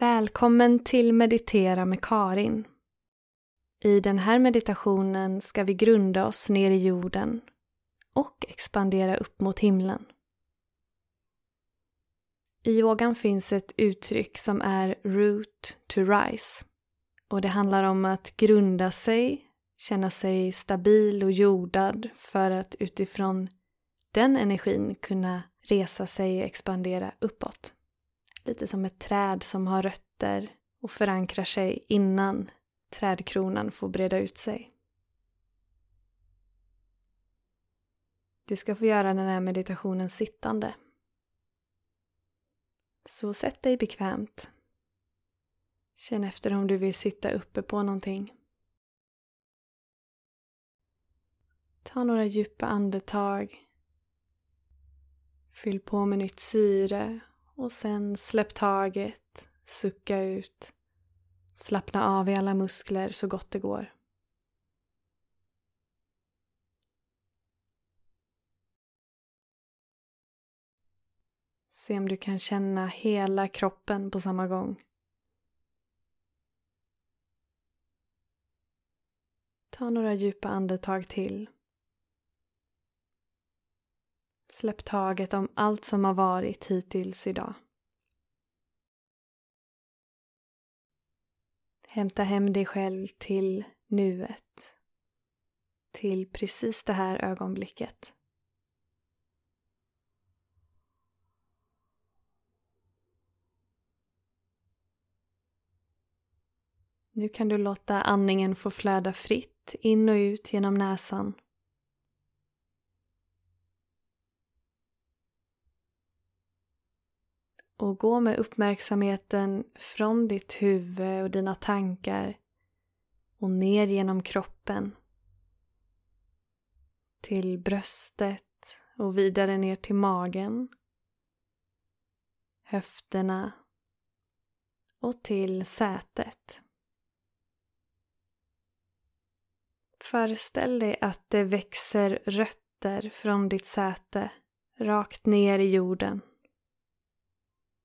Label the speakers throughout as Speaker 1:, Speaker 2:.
Speaker 1: Välkommen till Meditera med Karin. I den här meditationen ska vi grunda oss ner i jorden och expandera upp mot himlen. I yogan finns ett uttryck som är root to rise och det handlar om att grunda sig, känna sig stabil och jordad för att utifrån den energin kunna resa sig och expandera uppåt. Lite som ett träd som har rötter och förankrar sig innan trädkronan får breda ut sig. Du ska få göra den här meditationen sittande. Så sätt dig bekvämt. Känn efter om du vill sitta uppe på någonting. Ta några djupa andetag. Fyll på med nytt syre och sen släpp taget, sucka ut. Slappna av i alla muskler så gott det går. Se om du kan känna hela kroppen på samma gång. Ta några djupa andetag till. Släpp taget om allt som har varit hittills idag. Hämta hem dig själv till nuet. Till precis det här ögonblicket. Nu kan du låta andningen få flöda fritt in och ut genom näsan. Och gå med uppmärksamheten från ditt huvud och dina tankar och ner genom kroppen till bröstet och vidare ner till magen, höfterna och till sätet. Föreställ dig att det växer rötter från ditt säte rakt ner i jorden.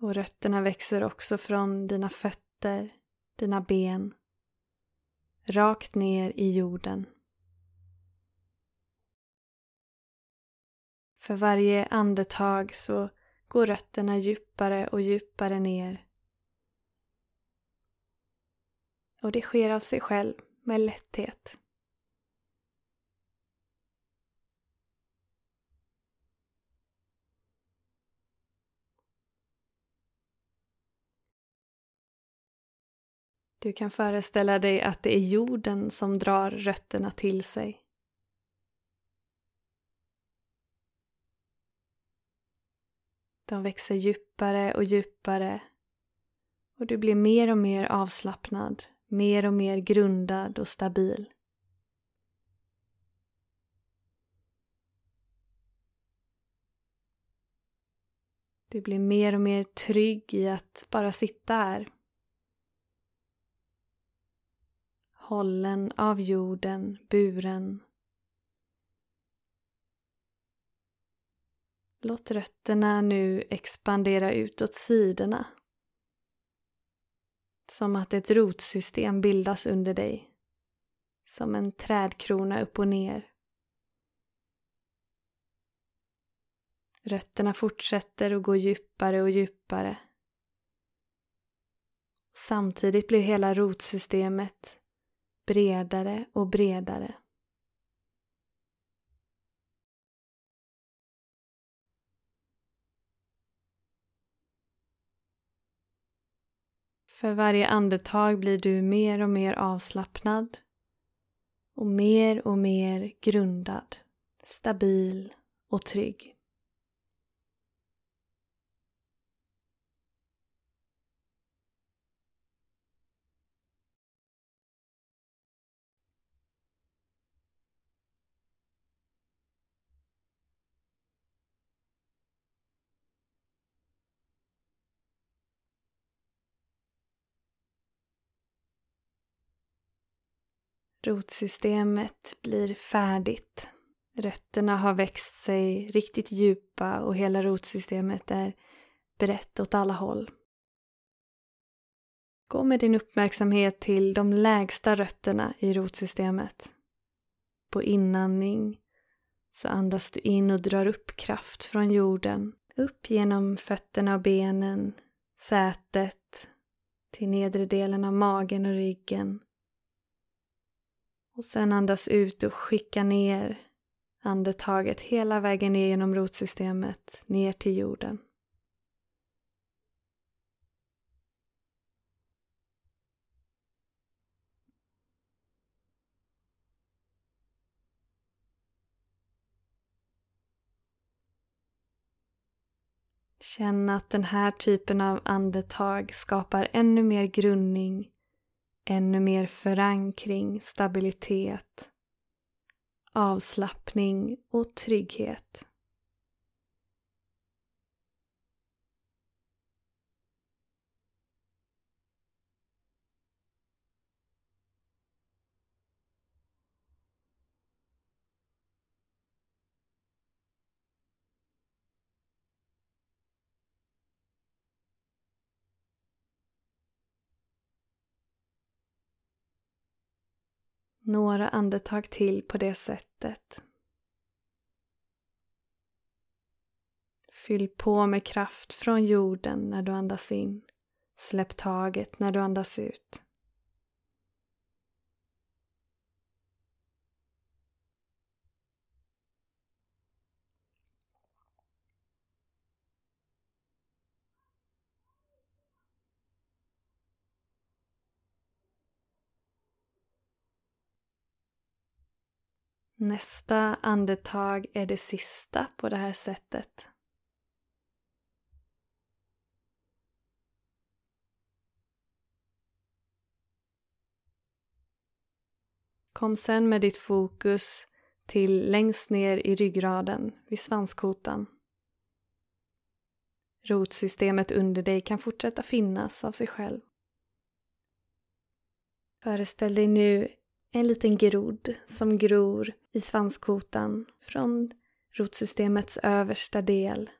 Speaker 1: Och rötterna växer också från dina fötter, dina ben, rakt ner i jorden. För varje andetag så går rötterna djupare och djupare ner. Och det sker av sig själv med lätthet. Du kan föreställa dig att det är jorden som drar rötterna till sig. De växer djupare och djupare och du blir mer och mer avslappnad, mer och mer grundad och stabil. Du blir mer och mer trygg i att bara sitta här hållen av jorden, buren. Låt rötterna nu expandera ut åt sidorna. Som att ett rotsystem bildas under dig. Som en trädkrona upp och ner. Rötterna fortsätter att gå djupare och djupare. Samtidigt blir hela rotsystemet bredare och bredare. För varje andetag blir du mer och mer avslappnad och mer och mer grundad, stabil och trygg. Rotsystemet blir färdigt. Rötterna har växt sig riktigt djupa och hela rotsystemet är brett åt alla håll. Gå med din uppmärksamhet till de lägsta rötterna i rotsystemet. På inandning så andas du in och drar upp kraft från jorden. Upp genom fötterna och benen, sätet, till nedre delen av magen och ryggen. Och sen andas ut och skicka ner andetaget hela vägen ner genom rotsystemet, ner till jorden. Känn att den här typen av andetag skapar ännu mer grundning, ännu mer förankring, stabilitet, avslappning och trygghet. Några andetag till på det sättet. Fyll på med kraft från jorden när du andas in. Släpp taget när du andas ut. Nästa andetag är det sista på det här sättet. Kom sen med ditt fokus till längst ner i ryggraden, vid svanskotan. Rotsystemet under dig kan fortsätta finnas av sig själv. Föreställ dig nu en liten grodd som gror i svanskotan från rotsystemets översta del.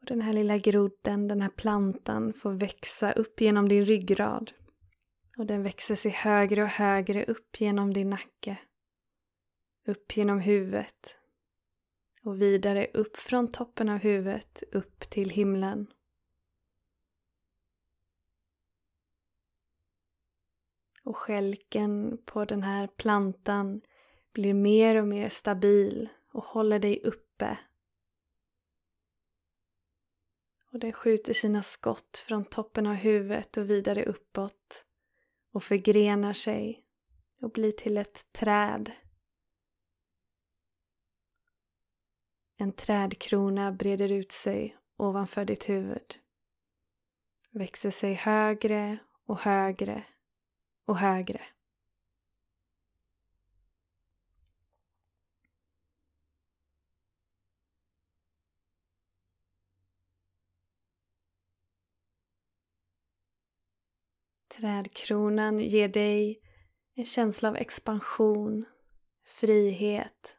Speaker 1: Och den här lilla grodden, den här plantan, får växa upp genom din ryggrad. Och den växer sig högre och högre upp genom din nacke. Upp genom huvudet. Och vidare upp från toppen av huvudet upp till himlen. Och skälken på den här plantan blir mer och mer stabil och håller dig uppe. Och den skjuter sina skott från toppen av huvudet och vidare uppåt och förgrenar sig och blir till ett träd. En trädkrona breder ut sig ovanför ditt huvud. Växer sig högre och högre och högre. Trädkronan ger dig en känsla av expansion, frihet,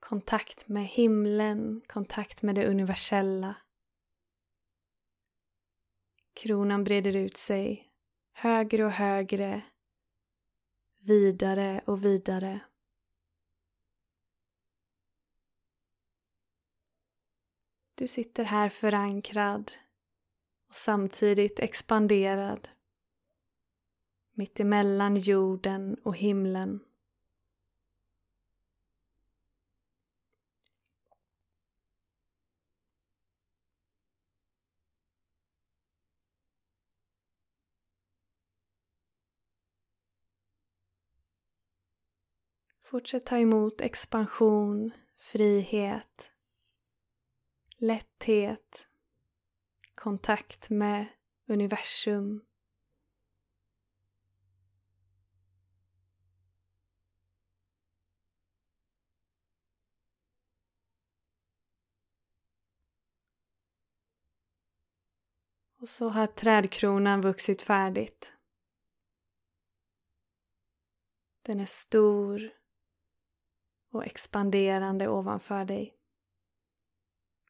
Speaker 1: kontakt med himlen, kontakt med det universella. Kronan breder ut sig högre och högre, vidare och vidare. Du sitter här förankrad och samtidigt expanderad mitt emellan jorden och himlen. Fortsätt ta emot expansion, frihet, lätthet, kontakt med universum. Och så har trädkronan vuxit färdigt. Den är stor och expanderande ovanför dig.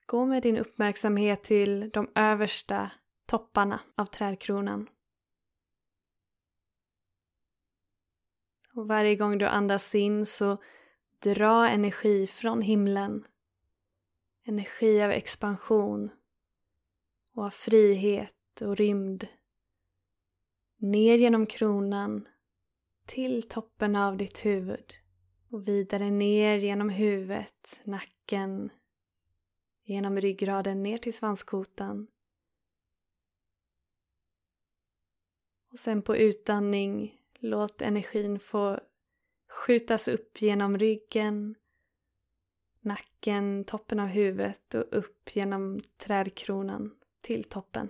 Speaker 1: Gå med din uppmärksamhet till de översta topparna av trädkronan. Och varje gång du andas in så dra energi från himlen. Energi av expansion och av frihet och rymd. Ner genom kronan till toppen av ditt huvud och vidare ner genom huvudet, nacken, genom ryggraden ner till svanskotan. Och sen på utandning, låt energin få skjutas upp genom ryggen, nacken, toppen av huvudet och upp genom trädkronan till toppen.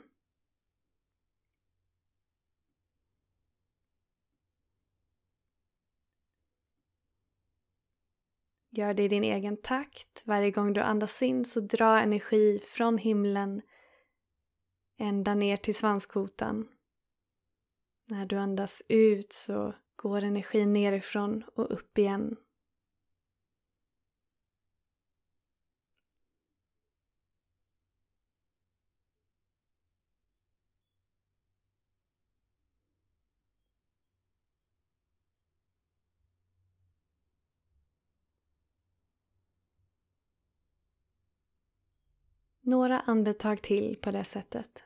Speaker 1: Gör det i din egen takt. Varje gång du andas in så dra energi från himlen ända ner till svanskotan. När du andas ut så går energin nerifrån och upp igen. Några andetag till på det sättet.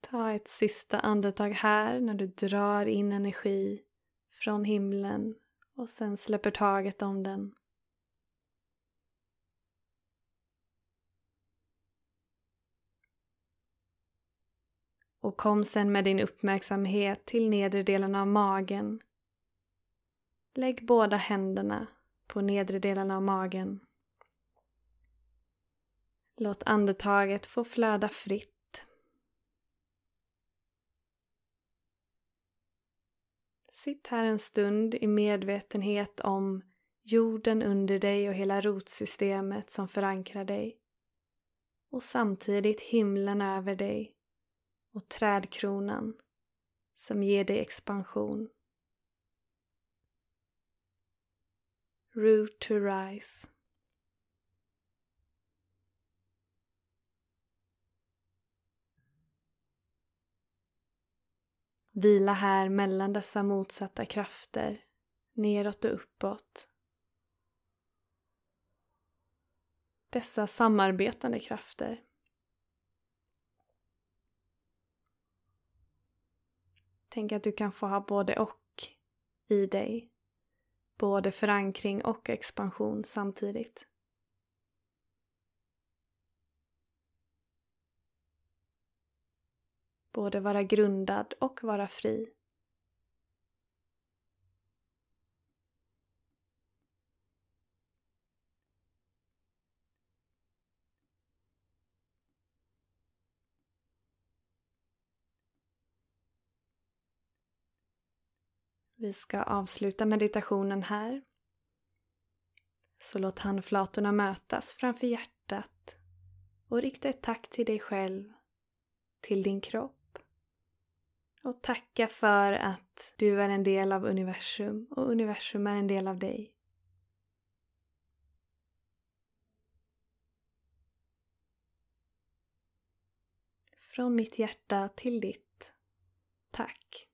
Speaker 1: Ta ett sista andetag här när du drar in energi från himlen och sen släpper taget om den. Och kom sen med din uppmärksamhet till nedre delen av magen. Lägg båda händerna på nedre delen av magen. Låt andetaget få flöda fritt Sitt här en stund i medvetenhet om jorden under dig och hela rotsystemet som förankrar dig. Och samtidigt himlen över dig och trädkronan som ger dig expansion. Root to rise. Vila här mellan dessa motsatta krafter, neråt och uppåt. Dessa samarbetande krafter. Tänk att du kan få ha både och i dig. Både förankring och expansion samtidigt. Både vara grundad och vara fri. Vi ska avsluta meditationen här. Så låt handflatorna mötas framför hjärtat och rikta ett tack till dig själv, till din kropp och tacka för att du är en del av universum och universum är en del av dig. Från mitt hjärta till ditt. Tack.